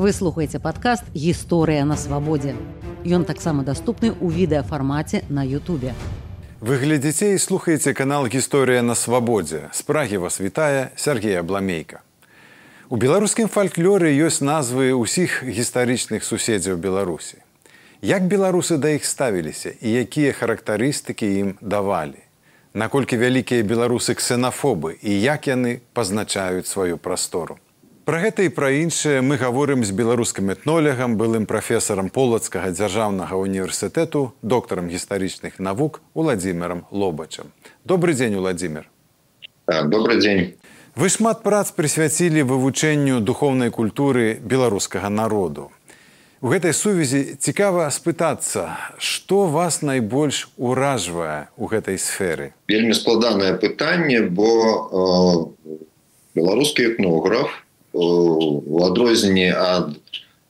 Вы слухаеце падкаст гісторыя на свабодзе. Ён таксама даступны ў відэафармаце на Ютубе. Вы глядзіце і слухаеце канал гісторыя на свабодзе. З прагі вас вітае Сергея Бламейка. У беларускім фальклоры ёсць назвы ўсіх гістарычных суседзяў Беларусі. Як беларусы да іх ставіліся і якія характарыстыкі ім давалі? Наколькі вялікія беларусы ксенафобы і як яны пазначаюць сваю прастору? Пра гэта і пра іншае мы гаворым з беларускім этнолегам, былым прафесарам полацкага дзяржаўнага універсітэту, доктарам гістарычных навук Уладзімерам Лобачам. Добры дзень, Уладзімир. Добры дзень. Вы шмат прац прысвяцілі вывучэнню духовнай культуры беларускага народу. У гэтай сувязі цікава спытацца, што вас найбольш уражвае ў гэтай сферы. Вельмі складанае пытанне, бо э, беларускі этнограф у адрозненні ад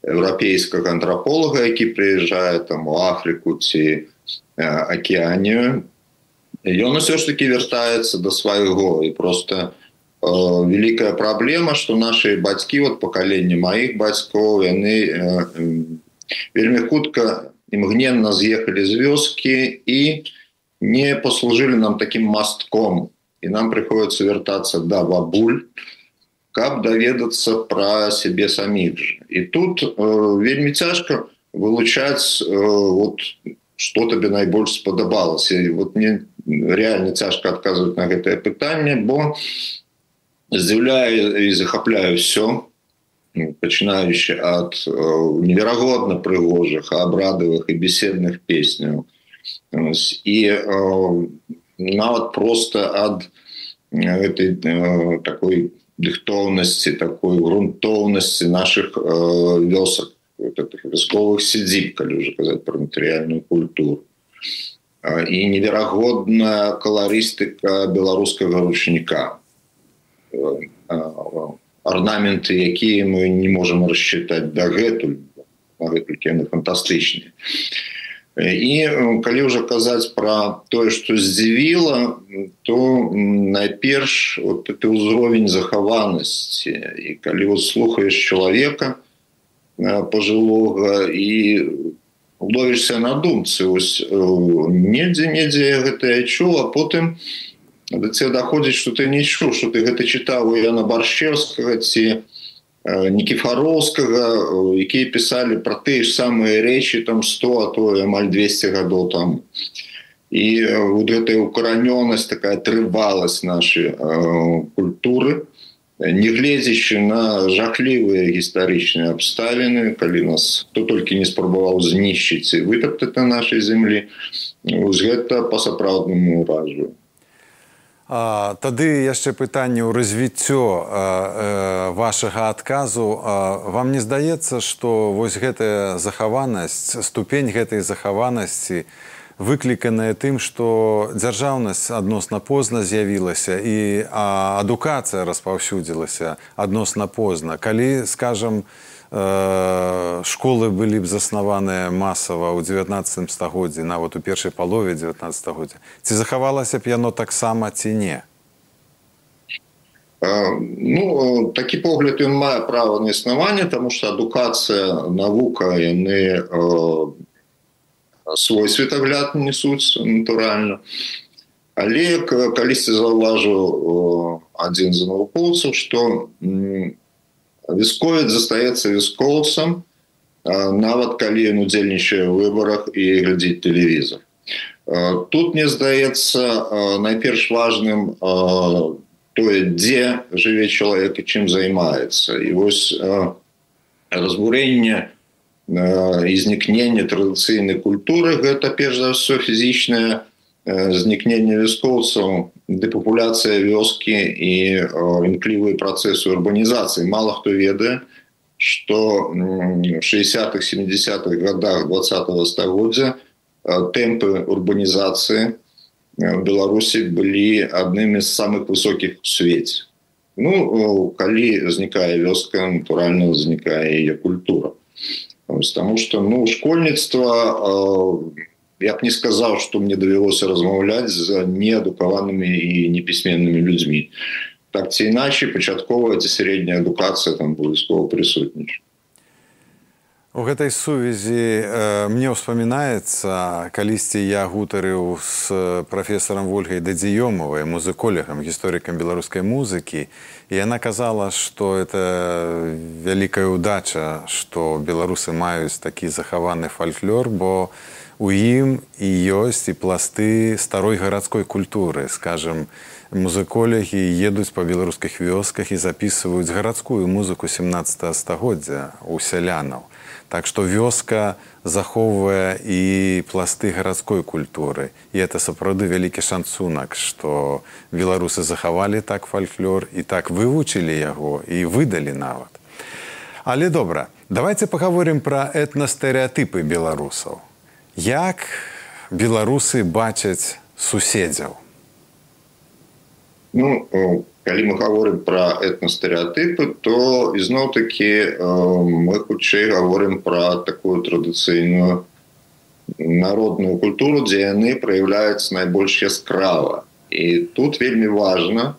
еўрапейскага антраполага, які прыязджае там у Афрыку ці акеанію, ён усё ж таки вяртаецца да свайго. І просто, Э, великая праблема что наши бацькі вот пакаленне маіх бацькоў яны э, вельмі хутка імгненна з'ехалі з вёскі і не послужили нам таким мастком. І нам приходится вяртацца да бабуль каб даведацца про сябе саміх же і тут э, вельмі цяжка вылучаць э, вот что табе найбольш спадабалася вот мне реально цяжка адказваць на гэтае пытанне бо у здзіўляю і захапляю все пачынаючы ад э, неверагодна прыгожых абрадавых і беседных песняў і э, нават просто ад этой э, такой дыхтоўнасці такой грунтоўнасці наших вёсак вясковых сядзіб калі уже казаць про матэрыяльную культуру. І неверагодная каларыстыка беларускага ручніка. Орнаменты якія мы не можем рассчитать дагэтуль фантастычныя і калі уже казаць про тое что здзівіла то найперш вот это ўзровень захаванасці. І калі вот слухаешь человека пожилога і ловішся на думцы ось недзе недзе гэтае чула потым у да це даходзіць что ты не чу что ты гэта чытаў Яна баршчевскага ці нікіфароўскага якія пісалі про тыя ж самыя рэчы там 100 а то амаль 200 гадоў там і вот гэтая укаранёнасць такая трываласць нашай культуры негледзячы на жахлівыя гістарычныя абставіны калі нас то толькі не спрабаваў знішчыць і вытаптаць на нашай землі гэта па-сапраўднаму уражваю А, тады яшчэ пытанне ў развіццё э, вашага адказу. А, вам не здаецца што вось гэтая захаванасць ступень гэтай захаванасці выкліканая тым што дзяржаўнасць адносна позна з'явілася і адукацыя распаўсюдзілася адносна позна? Калі скажам Э, школы былі б заснаваныя масава ў 19 стагоддзі нават у першай палове 19 стагоддзя ці захавалася б яно таксама ці не? Ну такі погляд ён мае права на існаванне тому что адукацыя навука яны э, свой светагляд несуць натуральна але калісьці заўважыў адзін з навукоўцаў что у вясковец застаецца вяскоўцам нават калі ён удзельнічае ў выбарах і глядзець тэлевізор тут мне здаецца найперш важным тое дзе жыве чалавек і чым займаецца і вось разбурэнне і знікнення традыцыйнай культуры гэта перш за ўсё фізічная знікнення вяскоўцаў дэпапуляцыя вёскі і імклівыя працэсы урбанізацыі мало хто ведае что 60-х 70-х годах 20 -го стагоддзя тэмпы урбанізацыі беларусі былі аднымі з самых высокіх у свеце ну калі знікае вёска натуральна знікае яе культура. Потому что ну школьніцтва у я б не сказаў что мне давялося размаўляць з неадукаванымі і непісьменнымі людзьмі так ці іначай пачатковая ці сярэдняя адукацыя там абавязкова прысутніча У гэтай сувязі э, мне ўспамінаецца калісьці я гутарыў з прафесарам ольгай дадзіёмавай музыколегам гісторыкам беларускай музыкі і яна казала што это вялікая удача што беларусы маюць такі захаваны фальклор бо у ім і ёсць і пласты старой гарадской культуры скажем музыколегі едуць па беларускіх вёсках і записываюць гарадскую музыку 17 стагоддзя у сялянаў Так што вёска захоўвае і пласты гарадской культуры. І это сапраўды вялікі шансунак, што беларусы захавалі так фальклор і так вывучылі яго і выдалі нават. Але добра, давайте паговорым пра этнастэеатыпы беларусаў. Як беларусы бачаць суседзяў? Ну, калі мы говорим про этностереотипы то ізноў таки мы хутчэй говорим про такую традыцыйную народную культуру дзе яны проявляются найбольш яскрава і тут вельмі важно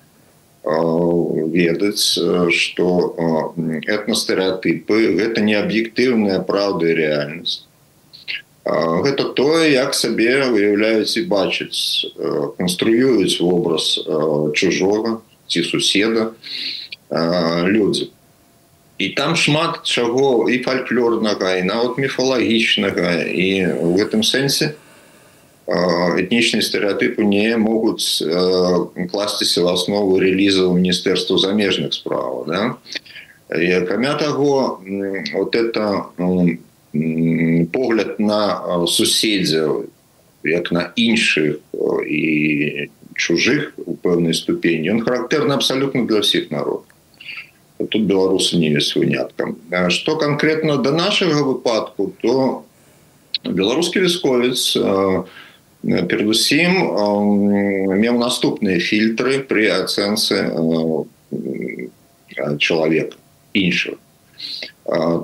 ведаць что этностереотипы гэта не аб'ектыўная праўда і реальнасць гэта тое як сабе выяўляюць і бачыць канструююць вобраз чужога ці суседа людзі і там шмат чаго і фальклорнага і нават міфалагічнага і в гэтым сэнсе этнічныя стэеатыпы не могуць класціся в аснову релізаў міністэрства замежных справ да? акрамя таго вот это погляд на суседзяў як на іншых і чужых у пэўнай ступені ён характэрны абсалютна для ўсіх народ тут беларусы не ёсць выняткам что конкретно до нашага выпадку то беларускі вясковец перадусім меў наступныя фільтры при ацэнцы чалавека іншого.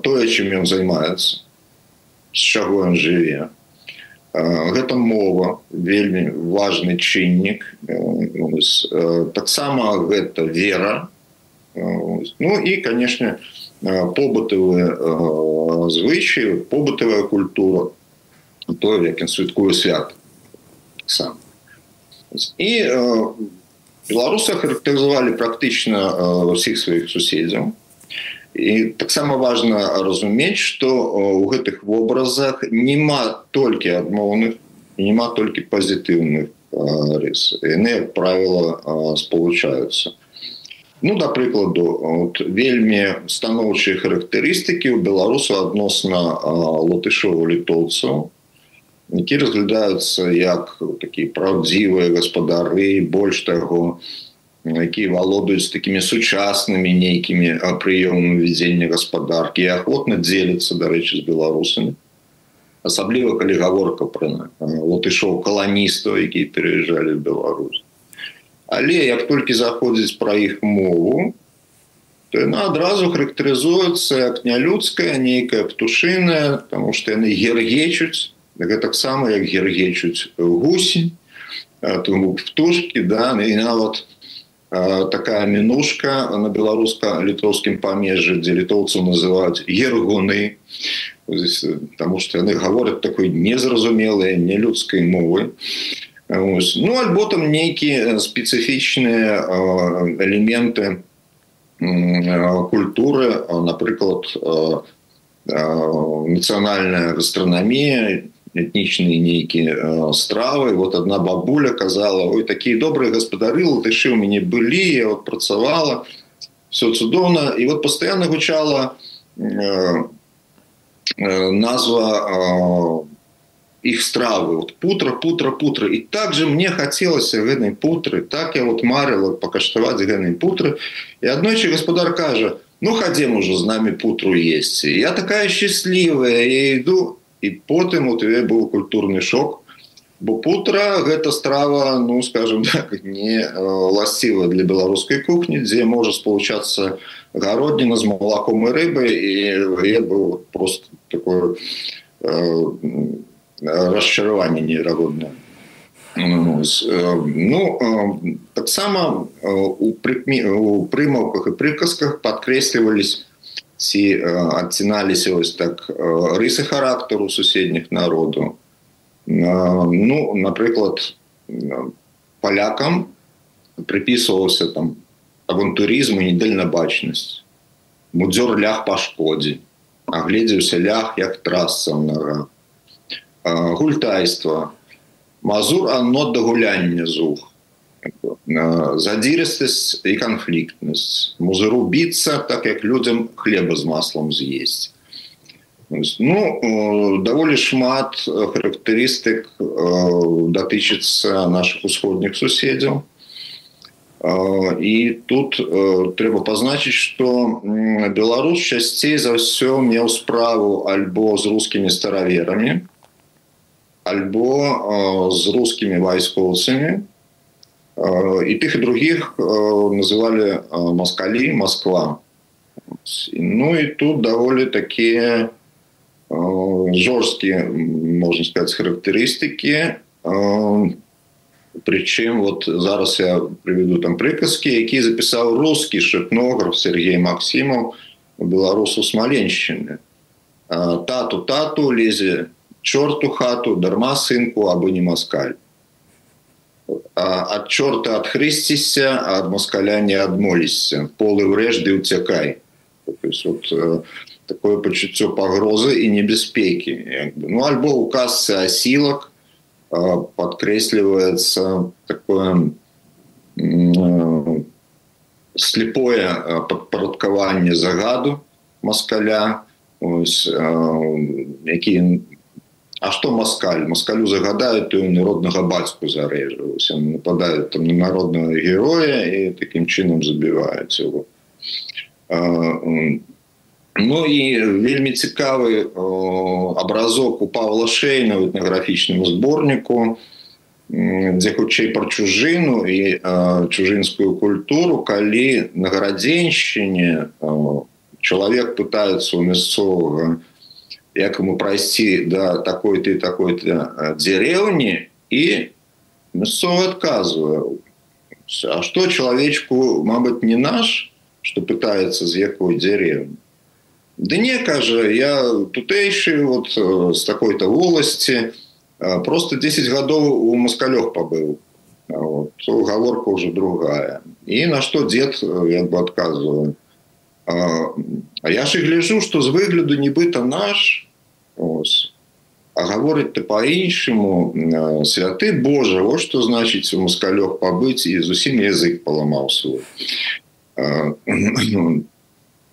Тое чым ён займаецца з чаго ён жыве. Гэта мова вельмі важны чыннік. Таксама гэта вера. Ну і конечно побытавыя звычаі побытавая культура то як ён святкую свят сам і беларусы характарызавалі практычна ўсіх сваіх суседзяў і таксама важна разумець што ў гэтых вобразах няма толькі адмоўных няма толькі пазітыўных рыс. Яны як правіла спалучаюцца. Ну да прыкладу от, вельмі станоўчыя характарыстыкі ў беларусу адносна латышову літоўцаў які разглядаюцца як такія праўдзівыя гаспадары больш таго у якія валодаюць такімі сучаснымі нейкімі прыёмамі вядзення гаспадаркі і ахвотна дзеляцца дарэчы з беларусамі асабліва калі гаворка пра латышоў каланістаў якія пераязджалі в Беларусь. Але як толькі заходзіць пра іх мову то яна адразу характарызуецца як нялюдская нейкая птушыная тому что яны гергечуць гэтаксама як гергечуць гусень птушки да і нават у такая мінушка на беларуска-літоўскім памежжы дзе літоўцаў называюць ергуны. Потому что яны гавораць такой незразумелай нелюдскай мовы. Ну альбо там нейкія спецыфічныя элементы культуры напрыклад нацыянальная гастранамія этнічныя нейкія э, стравы вот одна бабуля казала ой такія добрыя гаспадары латышы у мяне былі вот працавала все цудоўна і вот постоянно гучала э, э, назва э, их стравы вот путра путра путра і также мне хацелася гэтай путры так я вот марыла пакаштаваць гэтай путры і аднойчы гаспадар кажа ну хадзем уже з нами путру есці я такая счастлівая я іду І потым у тебе быў культурны шок. Бо путра гэта страва ну скажем так не ласціва для беларускай кухні дзе можа спалучацца гародніна з малаком і рыбы і я быў просто такое э, расчараванне неверагоднае. Ну, ну таксама у прымаўках і прыказках падкрэслівались ці адціналіся вось так рысы характару суседніх народаў ну напрыклад палякам прыпісваўся там авантурызм і недальнабачнасць. Мудзёр лях па шкодзе агледзеўся лях як трасцаўнага гультайства. Мазур анно да гуляння зух задзірыстасць і канфліктнасць музыру біцца так як людзям хлеба з маслом з'есць ну даволі шмат характарыстык датычыцца наших усходніх суседзяў і тут трэба пазначыць что беларус часцей за ўсё меў справу альбо з рускімі стараверамі альбо з рускімі вайскоўцамі і тых і других называли москалі москва. Ну і тут даволі такія жорсткія можна сказать характарыстыкі прычым вот зараз я прыведу там прыказкі які запісаў рускі шыпнограф Сергей Масімаў беларусу смаленшчыны тату тату лезе чорту хату дарма сынку або не маскаль ад чорта адхрысціся ад москаля не адмоліся полы ўрэжды ўцякай вот, такое пачуццё пагрозы і небяспекі ну альбо у касцы асілак падкрэсліваецца такое слепое падпарадкаванне загаду москаля. Ось, які А што маскаль маскалю загадаюць то народнага бацьку зарэжваюся нападаюць там на народнага героя і такім чынам забіваюць его Ну і вельмі цікавы абразок у Павла шейна в этнаграфічным зборніку дзе хутчэй пра чужыну і чужынскую культуру. Калі на гарадзеншчыне чалавек пытаецца у мясцовага як ему прайсці да такой ты такой дзерэўні і мясцова адказвае А што чалавечку Мабыць не наш что пытается з якой дзерэўні Ды не кажа я тутэйшы вот з такой-то воласці просто 10 гадоў у маскалёг пабыў вот, гаворка уже другая. І на што дзед як бы адказваю А я ж і гляжу што з выгляду нібыта наш Ось. А гаворыць ты по-іншаму святы Божа вот што значыць у маскалёг пабыць і зусім язык паламаў свой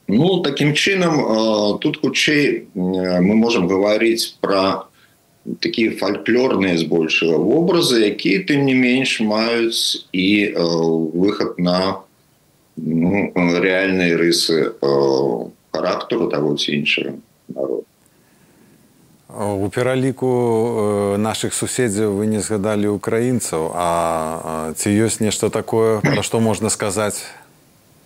ну таким чынам тут хутчэй мы можем гаварыць про такія фальклорныя збольшага вобразы якія тым не менш маюць і выхад на ну, рэальныя рысы характару того ці іншага народа У пераліку нашых суседзяў вы не згадалі украінцаў, а ці ёсць нешта такое, пра што можна сказаць?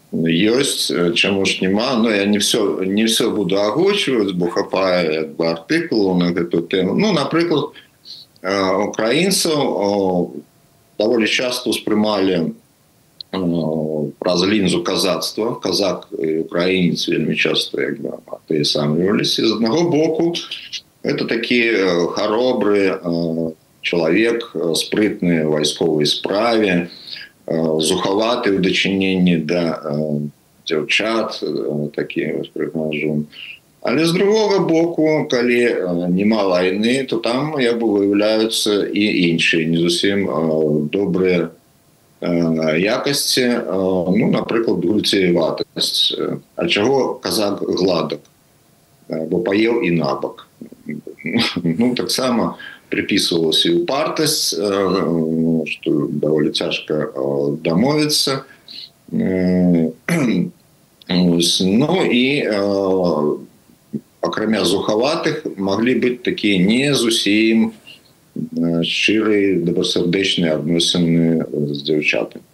Ёсць, чаму ж няма, но я не все, не все буду агучваць, бо хапае артыкулу на гэту тэму. Ну напрыклад, украінцаў даволі часто успрымалі праз лінзу казацтва казак украінец вельмі часто як бы, ты самлюваліся з аднаго боку это такі харобры чалавек спрытны вайсковай справе зухаваты ў дачыненні да дзяўчат такі прыгнажу але з другога боку калі няма вайны то там як бы выяўляюцца і іншыя не зусім добрыя якасці ну напрыклад гульцеватасць а чаго казак гладак бо паеў і набак ну таксама припісвалася і упартасць что даволі цяжка дамовіцца ну і акрамя зухаватых маглі быць такія не зусім шчырыя добрасардэчныя адносіны з дзяўчатамі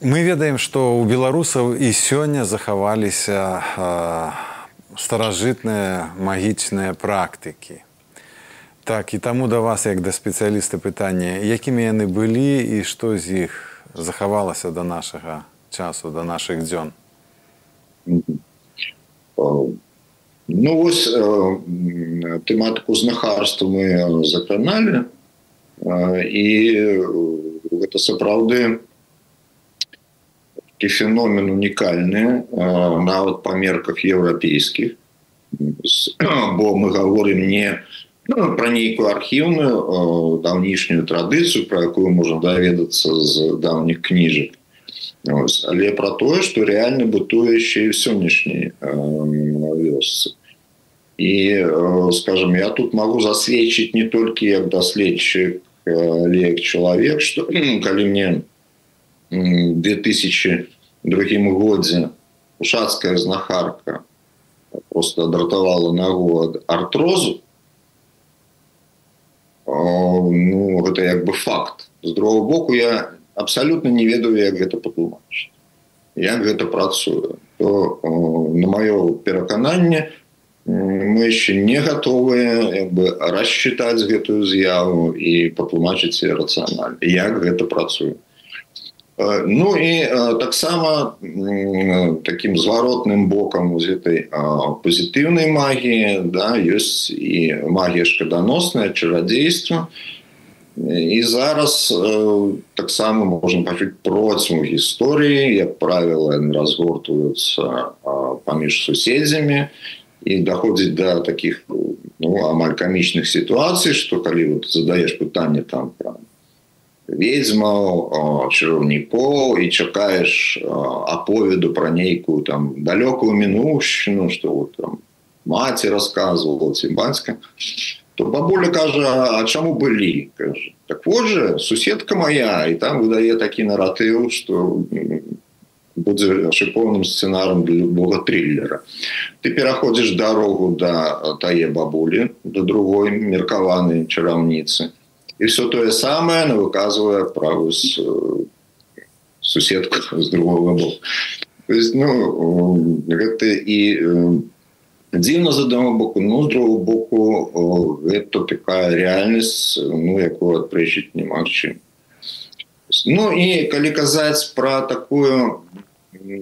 Мы ведаем, што ў беларусаў і сёння захаваліся старажытныя магічныя практыкі. Так і таму да вас як да спецыяліста пытання, якімі яны былі і што з іх захавалася да нашага часу да нашых дзён ну вось тэматыку знахарства мы закраналі і гэта сапраўды такі феномен унікальны нават па мерках еўрапейскіх бо мы говорим не ну, про нейкую архіўную даўнішнюю традыцыю про якую можна даведацца з даўніх кніжак але про тое что реально бытуе яшчэ і сённяшняй вёсцы і скажем я тут могу засведчыць не толькі як даследчык лек чалавек что калі мне 2002 годзе ушацкая знахарка просто адратавала нагу ад артрозу. Ну гэта як бы факт. З другого боку я абсалютна не ведаю як гэта патлумачыць як гэта працуе. То на маё перакананне мы яшчэ не гатовыя бы рассчитаць гэтую з'яву і патлумачыць рацыянальна як гэта працуе Ну і таксама таким зваротным бокам у гэтай пазітыўнай магіі да, ёсць і магія шкаданосная чарадзейства. І зараз таксама можем пачуць процьму гісторыі, як правіла, разгортваюцца паміж суседзямі і даходзіць да таких ну, амаль камічных сітуацый, што калі вот задаеш пытанне там пра ведьмаў чараўнікоў і чакаеш аповеду пра нейкую там далёкую мінушчыну што вот, там маці рассказывала ці бацька то бабуля кажа а чаму былі кажа, так вот же суседка моя і там выдае такі наратыў что будзе шыповным сцэнарам для любого триллера. Ты пераходзіш дарогу да тае бабулі да другой меркаванай чараўніцы і все тое самае на выказвае праву з суседку з другого боку. Ну, гэта і дзіўна з аднаго боку ну з другого боку гэта такая реальнасць ну якую адпрэчыць немагчым ну і калі казаць про такую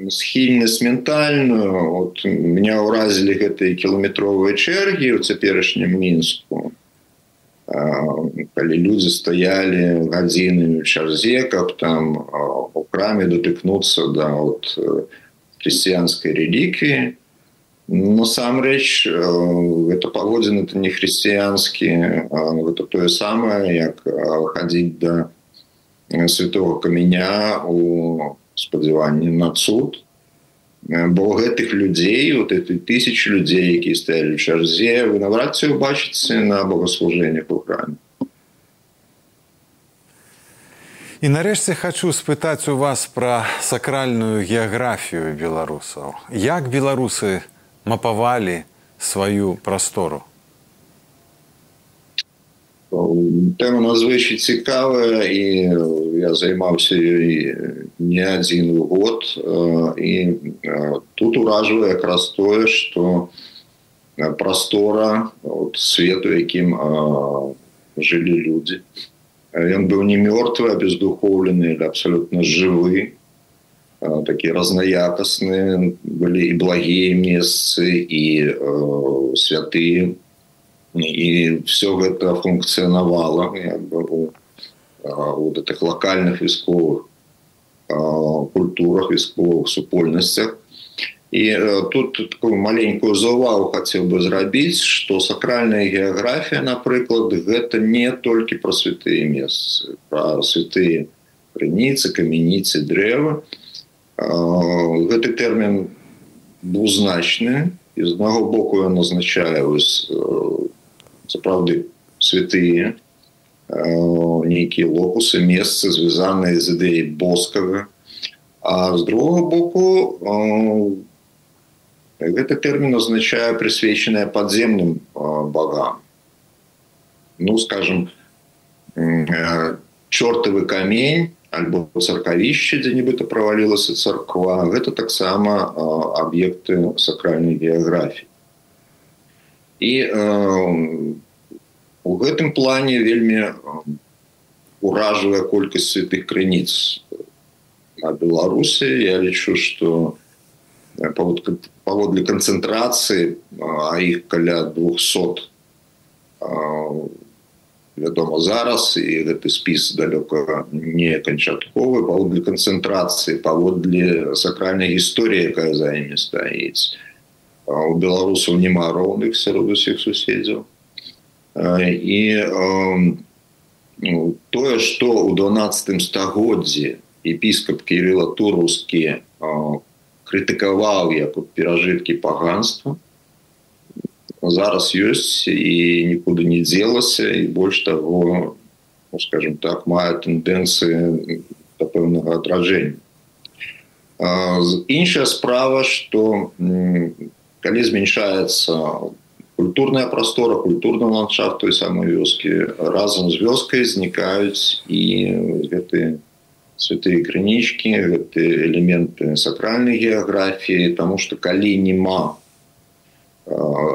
схільнасць ментальную от меня ўразілі гэтыя кіламетровыя чэргі ў цяперашнім мінску калі людзі стаялі гадзінамі чарзе каб там у краме датыкнуцца да от хрысціянскай рэліквіі насамрэч гэта паводзіны это не хрысціянскі гэта тое самае як хадзіць да святого каменя у спадзяванні на цуд бо гэтых людзей вот этой тысячи людзей якія стаялі чарзе вы наврад ці убачыце на богослужэннях у храме. І нарэшце хочу спытаць у вас пра сакральную геаграфію беларусаў. Як беларусы мапавалі сваю прастору тэма надзвычай цікавая і я займаўся ёй не адзін год. І тут уражвае якраз тое што прастора от свету якім жылі людзі. Ён быў не мёртвы а бездухоўлены абсалютна жывы. Такі разнаякасныя былі і благія месцы і святыя і все гэта функцыянавала у, у гэтых лакальных війсковых культурах війсковых супольнасцях. І тут такую маленькую заўвагу хацеў бы зрабіць што сакральная геаграфія напрыклад гэта не толькі пра святыя месцы пра святыя крыніцы каменіцы дрэва гэты тэрмін двузначны з аднаго боку ён назначае вось сапраўды святыя нейкія локусы месцы звязаныя з ідэяй боскага а з другого боку гэты тэрмін означае прысвечаная падземным богам ну скажем чортавы камень альбо царкавішча дзе-нібыта правалілася царква гэта таксама аб'екты сакральнай геаграфіі І у гэтым плане вельмі уражвае колькасць святых крыніц о Беларуси. Я лечу, что паводле канцэнтрацыі а іх каля 200 вядома зараз і гэты спіс далёка не канчатковы паводле канцэнтрацыі паводле сакральнай гісторыі якая за імі стаіць у беларусаў няма роўных сярод усіх суседзяў. І ну, тое што ў 12 стагоддзі епіскап кирилла турускі крытыкаваў як перажыткі паганства зараз ёсць і нікуды не дзелася і больш таго ну, скажем так мае тэндэнцыі да пэўнага адражэння іншая справа что калі змяншаецца культурная прастора культурны ландшафт той самой вёскі. Разам з вёскай знікаюць і гэтыя святые крынічкі гэты элементы сакральнай геаграфіі тому что калі няма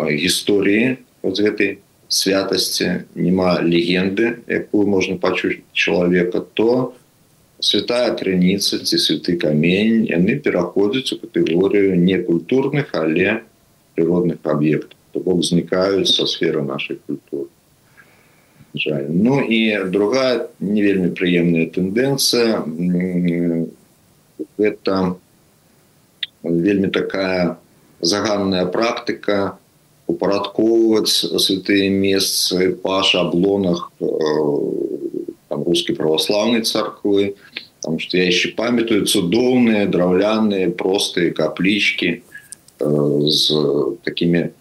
гісторыі з гэтай святасці няма легенды якую можна пачуць чалавека то святая крыніца ці святы камень яны пераходзяць у катэгорыю некультурных але прыродных аб'ектаў то бок знікаюць са сферы нашай культуры. Жаль. Ну і другая не вельмі прыемная тэндэнцыя это вельмі такая заганная практыка упарадковваць святыя месцы па шаблонах э, там русской православнай царквы там что я еще памятаю цудоўныя драўляныя простыя каплічки э, з такими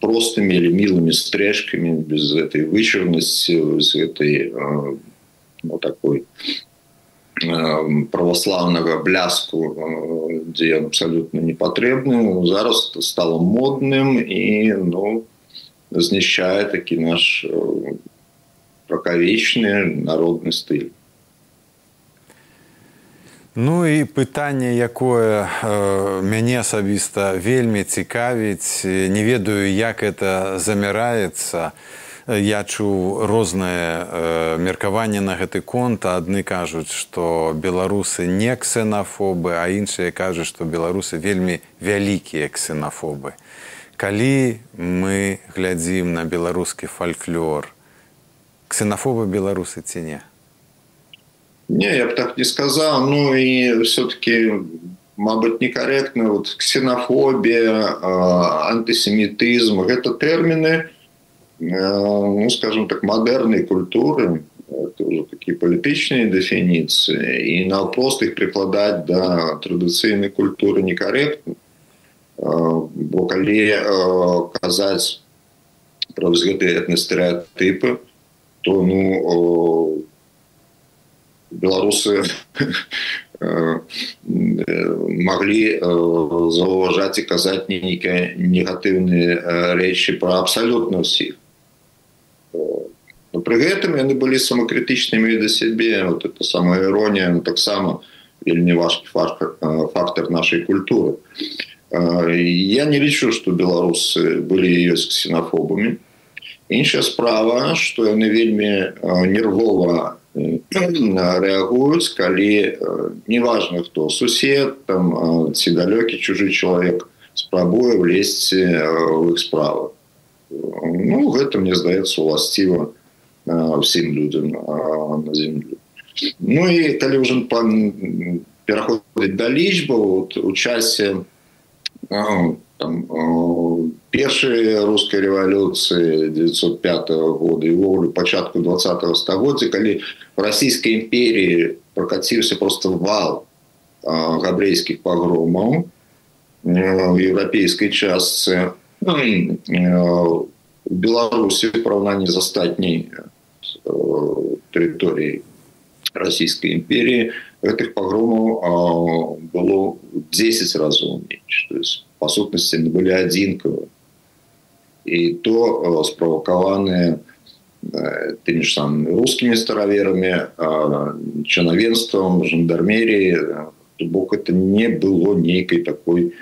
простыми или милыми стрэжками без этой вычурности з этой э, ну, такой православнага бляску дзе ён абсалютна непатрэбны зараз стало модным і ну знішчае такі наш пракавечны народны стыль Ну і пытанне якое э, мяне асабіста вельмі цікавіць не ведаю як это замяраецца я чуў рознае э, меркаванне на гэты конт. Адны кажуць што беларусы не ксенафобы а іншыя кажуць што беларусы вельмі вялікія ксенафобы. Калі мы глядзім на беларускі фальклор ксенафобы беларусы ці не не я б так не сказаў ну і все-таки мабыць некаректна вот ксенафобія антысемітызм гэта тэрміны ну скажем так модерной культуры. Это уже такие палітычныя дэфініцыі і наўпрост іх прыкладаць да традыцыйнай культуры некаректна бо калі казаць пра гэтыя этны стэеатыпы то ну беларусы маглі заўважаць і казаць нейкія негатыўныя рэчы пра абсалютна ўсіх Но при гэтым яны былі самакрытычнымі да сябе вот это самая іронія ну, таксама вельмі важкі фактор нашай культуры. Я не лічу что беларусы былі ёсць ксенофобамі іншая справа что яны вельмі нервова рэагуюць калі неважно хто сусед там ці далёкі чужы чалавек спрабуе влезці в іх справах ну гэта мне здаецца уласціва всім людям на землю ну і калі ўжо пераходзіць да лічба вот у часе першай рускай рэвалюцыі 905 года і ввогуле пачатку два стагоддзя калі в расійскай імперіі прокаціўся просто вал габрэйскіх пагромаў в еўрапейскай частцы беларусі параўнанні з астатняй тэрыторыі расійскай імперіі гэтых пагромаў было 10 разоў менш то есть па сутнасці былі адзінкавы і то справакаваныя тымі ж сам рускімі стараверамі чынавенствам жандармеріі бок это не было нейкай такой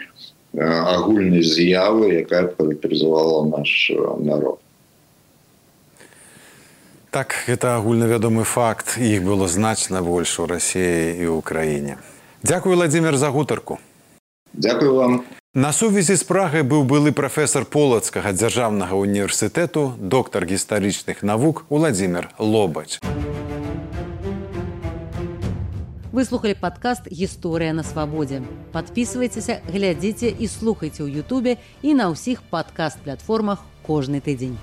агульнай з'явы якая характарызавала наш народ. Так, гэта агульнавядомы факт іх было значна больш у рассіі і ў краіне Дзякуй владимир за гутарку. Дзякую вам на сувязі з прагай быў былы прафесор полацкага дзяржаўнага універсітэту доктар гістарычных навук владимир лобач выслухали падкаст гісторыя на свабодзе подписывайтеся глядзіце і слухайце ў Ютубе і на ўсіх падкаст платформах кожны тыдзень